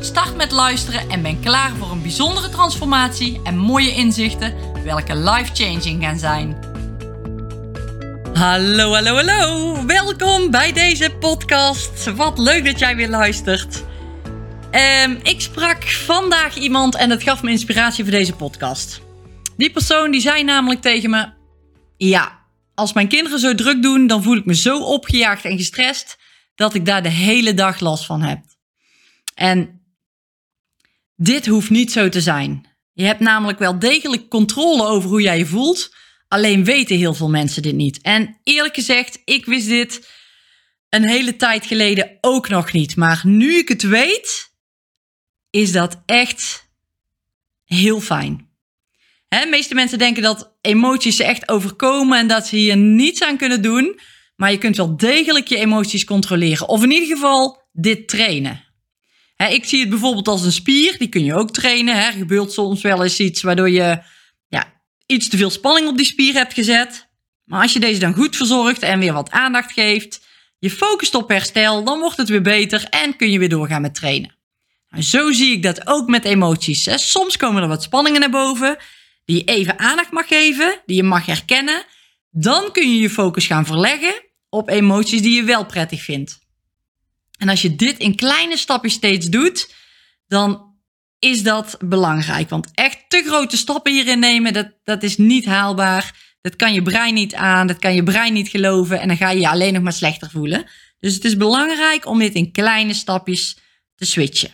start met luisteren en ben klaar voor een bijzondere transformatie en mooie inzichten, welke life-changing gaan zijn. Hallo, hallo, hallo. Welkom bij deze podcast. Wat leuk dat jij weer luistert. Ehm, ik sprak vandaag iemand en dat gaf me inspiratie voor deze podcast. Die persoon die zei namelijk tegen me: Ja, als mijn kinderen zo druk doen, dan voel ik me zo opgejaagd en gestrest dat ik daar de hele dag last van heb. En dit hoeft niet zo te zijn. Je hebt namelijk wel degelijk controle over hoe jij je voelt. Alleen weten heel veel mensen dit niet. En eerlijk gezegd, ik wist dit een hele tijd geleden ook nog niet. Maar nu ik het weet, is dat echt heel fijn. De meeste mensen denken dat emoties ze echt overkomen en dat ze hier niets aan kunnen doen. Maar je kunt wel degelijk je emoties controleren. Of in ieder geval dit trainen ik zie het bijvoorbeeld als een spier, die kun je ook trainen. Hè. Er gebeurt soms wel eens iets waardoor je ja, iets te veel spanning op die spier hebt gezet. Maar als je deze dan goed verzorgt en weer wat aandacht geeft, je focust op herstel, dan wordt het weer beter en kun je weer doorgaan met trainen. Nou, zo zie ik dat ook met emoties. Hè. Soms komen er wat spanningen naar boven, die je even aandacht mag geven, die je mag herkennen. Dan kun je je focus gaan verleggen op emoties die je wel prettig vindt. En als je dit in kleine stapjes steeds doet, dan is dat belangrijk. Want echt te grote stappen hierin nemen, dat, dat is niet haalbaar. Dat kan je brein niet aan, dat kan je brein niet geloven en dan ga je je alleen nog maar slechter voelen. Dus het is belangrijk om dit in kleine stapjes te switchen.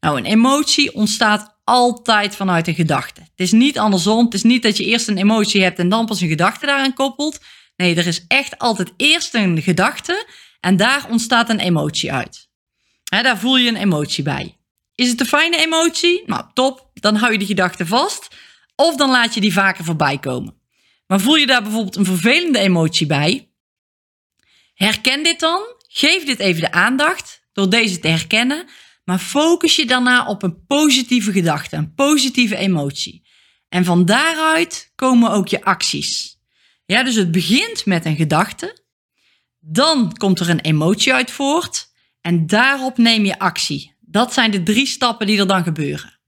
Nou, een emotie ontstaat altijd vanuit een gedachte. Het is niet andersom. Het is niet dat je eerst een emotie hebt en dan pas een gedachte daaraan koppelt. Nee, er is echt altijd eerst een gedachte en daar ontstaat een emotie uit. daar voel je een emotie bij. Is het een fijne emotie? Nou, top. Dan hou je die gedachte vast. Of dan laat je die vaker voorbij komen. Maar voel je daar bijvoorbeeld een vervelende emotie bij? Herken dit dan. Geef dit even de aandacht door deze te herkennen. Maar focus je daarna op een positieve gedachte, een positieve emotie. En van daaruit komen ook je acties. Ja, dus het begint met een gedachte. Dan komt er een emotie uit voort en daarop neem je actie. Dat zijn de drie stappen die er dan gebeuren.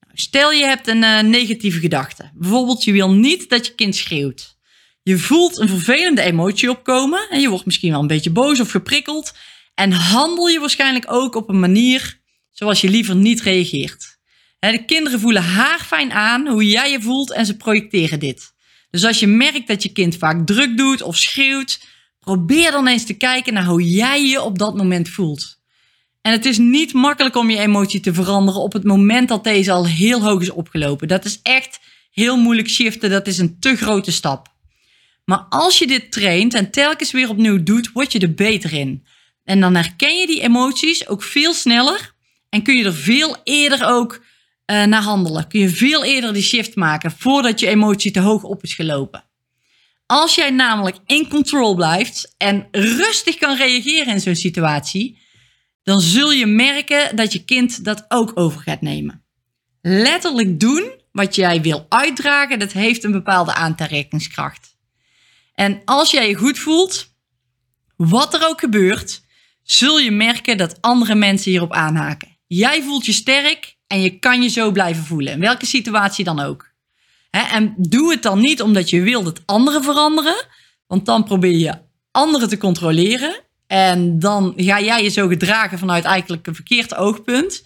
Nou, stel je hebt een uh, negatieve gedachte. Bijvoorbeeld je wil niet dat je kind schreeuwt. Je voelt een vervelende emotie opkomen en je wordt misschien wel een beetje boos of geprikkeld. En handel je waarschijnlijk ook op een manier zoals je liever niet reageert. De kinderen voelen haarfijn aan hoe jij je voelt en ze projecteren dit. Dus als je merkt dat je kind vaak druk doet of schreeuwt, Probeer dan eens te kijken naar hoe jij je op dat moment voelt. En het is niet makkelijk om je emotie te veranderen op het moment dat deze al heel hoog is opgelopen. Dat is echt heel moeilijk shiften. Dat is een te grote stap. Maar als je dit traint en telkens weer opnieuw doet, word je er beter in. En dan herken je die emoties ook veel sneller en kun je er veel eerder ook uh, naar handelen. Kun je veel eerder die shift maken voordat je emotie te hoog op is gelopen. Als jij namelijk in control blijft en rustig kan reageren in zo'n situatie, dan zul je merken dat je kind dat ook over gaat nemen. Letterlijk doen wat jij wil uitdragen, dat heeft een bepaalde aantrekkingskracht. En als jij je goed voelt, wat er ook gebeurt, zul je merken dat andere mensen hierop aanhaken. Jij voelt je sterk en je kan je zo blijven voelen, in welke situatie dan ook en doe het dan niet omdat je wil dat anderen veranderen, want dan probeer je anderen te controleren. En dan ga jij je zo gedragen vanuit eigenlijk een verkeerd oogpunt.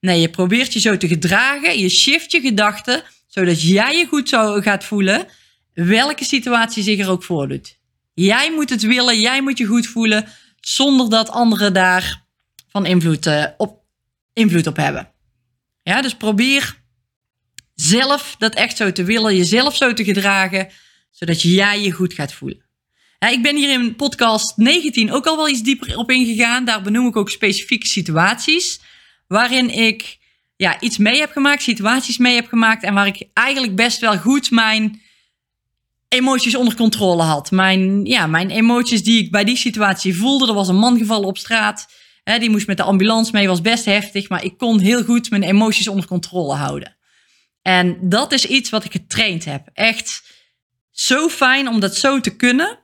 Nee, je probeert je zo te gedragen, je shift je gedachten, zodat jij je goed zo gaat voelen, welke situatie zich er ook voordoet. Jij moet het willen, jij moet je goed voelen, zonder dat anderen daar van invloed, uh, op, invloed op hebben. Ja, dus probeer zelf dat echt zo te willen, jezelf zo te gedragen, zodat jij je goed gaat voelen. ik ben hier in podcast 19 ook al wel iets dieper op ingegaan. Daar benoem ik ook specifieke situaties waarin ik ja, iets mee heb gemaakt, situaties mee heb gemaakt. En waar ik eigenlijk best wel goed mijn emoties onder controle had. Mijn, ja, mijn emoties die ik bij die situatie voelde. Er was een man gevallen op straat. Die moest met de ambulance mee, was best heftig. Maar ik kon heel goed mijn emoties onder controle houden. En dat is iets wat ik getraind heb. Echt zo fijn om dat zo te kunnen.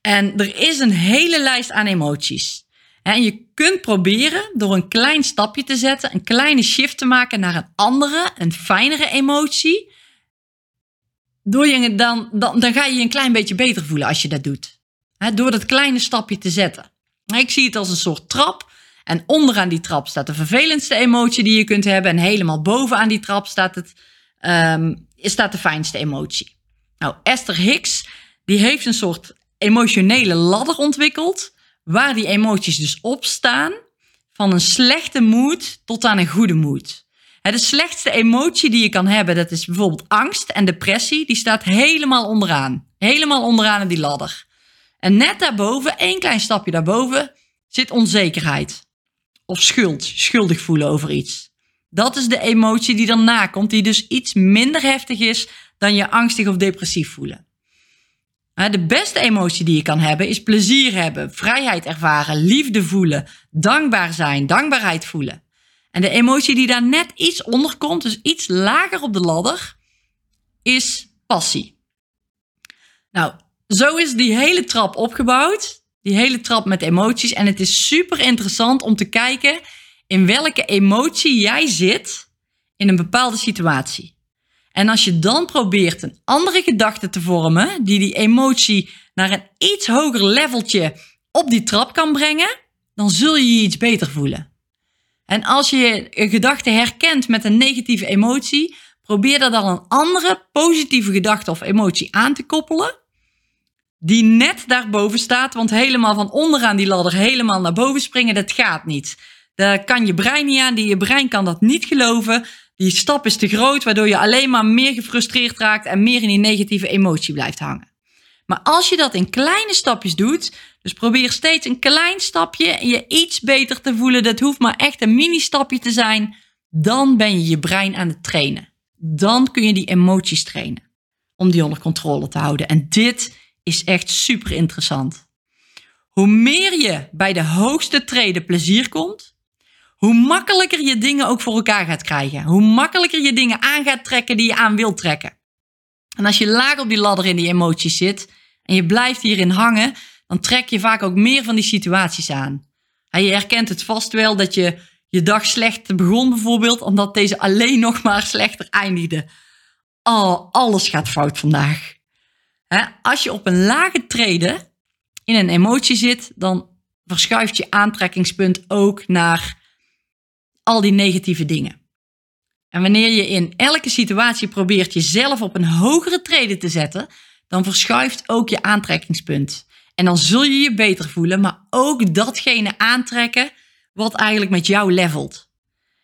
En er is een hele lijst aan emoties. En je kunt proberen door een klein stapje te zetten, een kleine shift te maken naar een andere, een fijnere emotie. Door je, dan, dan, dan ga je je een klein beetje beter voelen als je dat doet. door dat kleine stapje te zetten. Ik zie het als een soort trap. En onderaan die trap staat de vervelendste emotie die je kunt hebben. En helemaal bovenaan die trap staat, het, um, staat de fijnste emotie. Nou, Esther Hicks, die heeft een soort emotionele ladder ontwikkeld. Waar die emoties dus op staan. Van een slechte moed tot aan een goede moed. De slechtste emotie die je kan hebben, dat is bijvoorbeeld angst en depressie. Die staat helemaal onderaan. Helemaal onderaan in die ladder. En net daarboven, één klein stapje daarboven, zit onzekerheid. Of schuld, schuldig voelen over iets. Dat is de emotie die daarna komt, die dus iets minder heftig is dan je angstig of depressief voelen. De beste emotie die je kan hebben is plezier hebben, vrijheid ervaren, liefde voelen, dankbaar zijn, dankbaarheid voelen. En de emotie die daar net iets onder komt, dus iets lager op de ladder, is passie. Nou, zo is die hele trap opgebouwd. Die hele trap met emoties. En het is super interessant om te kijken in welke emotie jij zit in een bepaalde situatie. En als je dan probeert een andere gedachte te vormen, die die emotie naar een iets hoger leveltje op die trap kan brengen, dan zul je je iets beter voelen. En als je een gedachte herkent met een negatieve emotie, probeer er dan een andere positieve gedachte of emotie aan te koppelen, die net daarboven staat, want helemaal van onderaan die ladder helemaal naar boven springen, dat gaat niet. Daar kan je brein niet aan, die je brein kan dat niet geloven. Die stap is te groot, waardoor je alleen maar meer gefrustreerd raakt en meer in die negatieve emotie blijft hangen. Maar als je dat in kleine stapjes doet, dus probeer steeds een klein stapje je iets beter te voelen, dat hoeft maar echt een mini-stapje te zijn, dan ben je je brein aan het trainen. Dan kun je die emoties trainen om die onder controle te houden. En dit is echt super interessant. Hoe meer je bij de hoogste treden plezier komt, hoe makkelijker je dingen ook voor elkaar gaat krijgen. Hoe makkelijker je dingen aan gaat trekken die je aan wilt trekken. En als je laag op die ladder in die emoties zit en je blijft hierin hangen, dan trek je vaak ook meer van die situaties aan. Je herkent het vast wel dat je je dag slecht begon bijvoorbeeld, omdat deze alleen nog maar slechter eindigde. Oh, alles gaat fout vandaag. Als je op een lage treden in een emotie zit, dan verschuift je aantrekkingspunt ook naar al die negatieve dingen. En wanneer je in elke situatie probeert jezelf op een hogere treden te zetten, dan verschuift ook je aantrekkingspunt. En dan zul je je beter voelen, maar ook datgene aantrekken wat eigenlijk met jou levelt.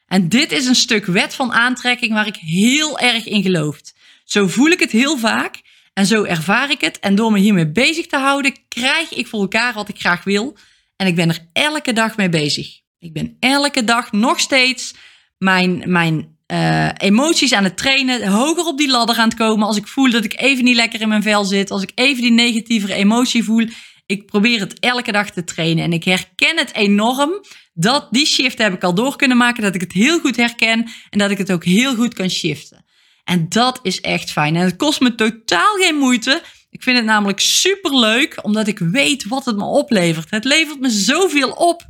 En dit is een stuk wet van aantrekking waar ik heel erg in geloof. Zo voel ik het heel vaak en zo ervaar ik het. En door me hiermee bezig te houden, krijg ik voor elkaar wat ik graag wil. En ik ben er elke dag mee bezig. Ik ben elke dag nog steeds mijn, mijn uh, emoties aan het trainen, hoger op die ladder aan het komen. Als ik voel dat ik even niet lekker in mijn vel zit, als ik even die negatievere emotie voel. Ik probeer het elke dag te trainen en ik herken het enorm. Dat die shift heb ik al door kunnen maken, dat ik het heel goed herken en dat ik het ook heel goed kan shiften. En dat is echt fijn. En het kost me totaal geen moeite. Ik vind het namelijk super leuk, omdat ik weet wat het me oplevert. Het levert me zoveel op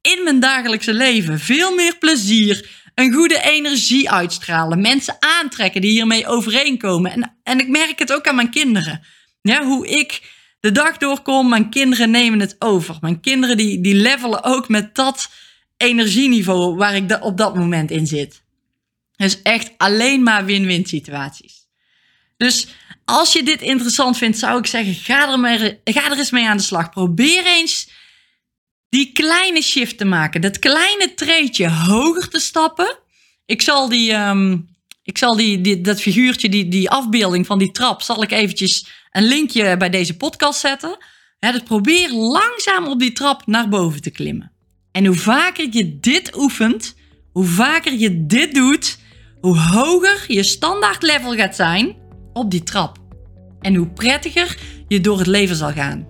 in mijn dagelijkse leven. Veel meer plezier, een goede energie uitstralen, mensen aantrekken die hiermee overeenkomen. En, en ik merk het ook aan mijn kinderen. Ja, hoe ik de dag doorkom, mijn kinderen nemen het over. Mijn kinderen die, die levelen ook met dat energieniveau waar ik op dat moment in zit. Dus echt alleen maar win-win situaties. Dus als je dit interessant vindt, zou ik zeggen, ga er, ga er eens mee aan de slag. Probeer eens die kleine shift te maken. Dat kleine treetje hoger te stappen. Ik zal die, um, ik zal die, die, dat figuurtje, die, die afbeelding van die trap, zal ik eventjes een linkje bij deze podcast zetten. Ja, dus probeer langzaam op die trap naar boven te klimmen. En hoe vaker je dit oefent, hoe vaker je dit doet, hoe hoger je standaard level gaat zijn op die trap. En hoe prettiger je door het leven zal gaan.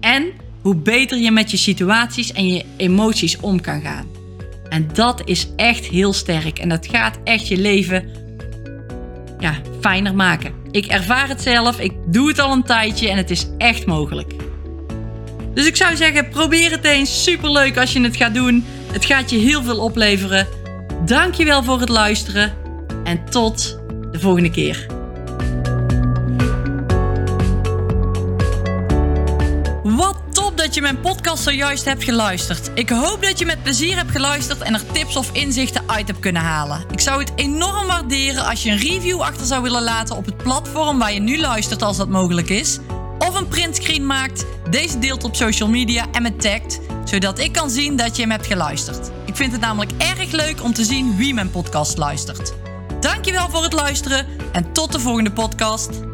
En hoe beter je met je situaties en je emoties om kan gaan. En dat is echt heel sterk. En dat gaat echt je leven ja, fijner maken. Ik ervaar het zelf, ik doe het al een tijdje en het is echt mogelijk. Dus ik zou zeggen, probeer het eens. Superleuk als je het gaat doen. Het gaat je heel veel opleveren. Dankjewel voor het luisteren en tot de volgende keer. Wat top dat je mijn podcast zojuist hebt geluisterd. Ik hoop dat je met plezier hebt geluisterd en er tips of inzichten uit hebt kunnen halen. Ik zou het enorm waarderen als je een review achter zou willen laten op het platform waar je nu luistert als dat mogelijk is. Of een printscreen maakt, deze deelt op social media en me tagt, zodat ik kan zien dat je hem hebt geluisterd. Ik vind het namelijk erg leuk om te zien wie mijn podcast luistert. Dankjewel voor het luisteren en tot de volgende podcast.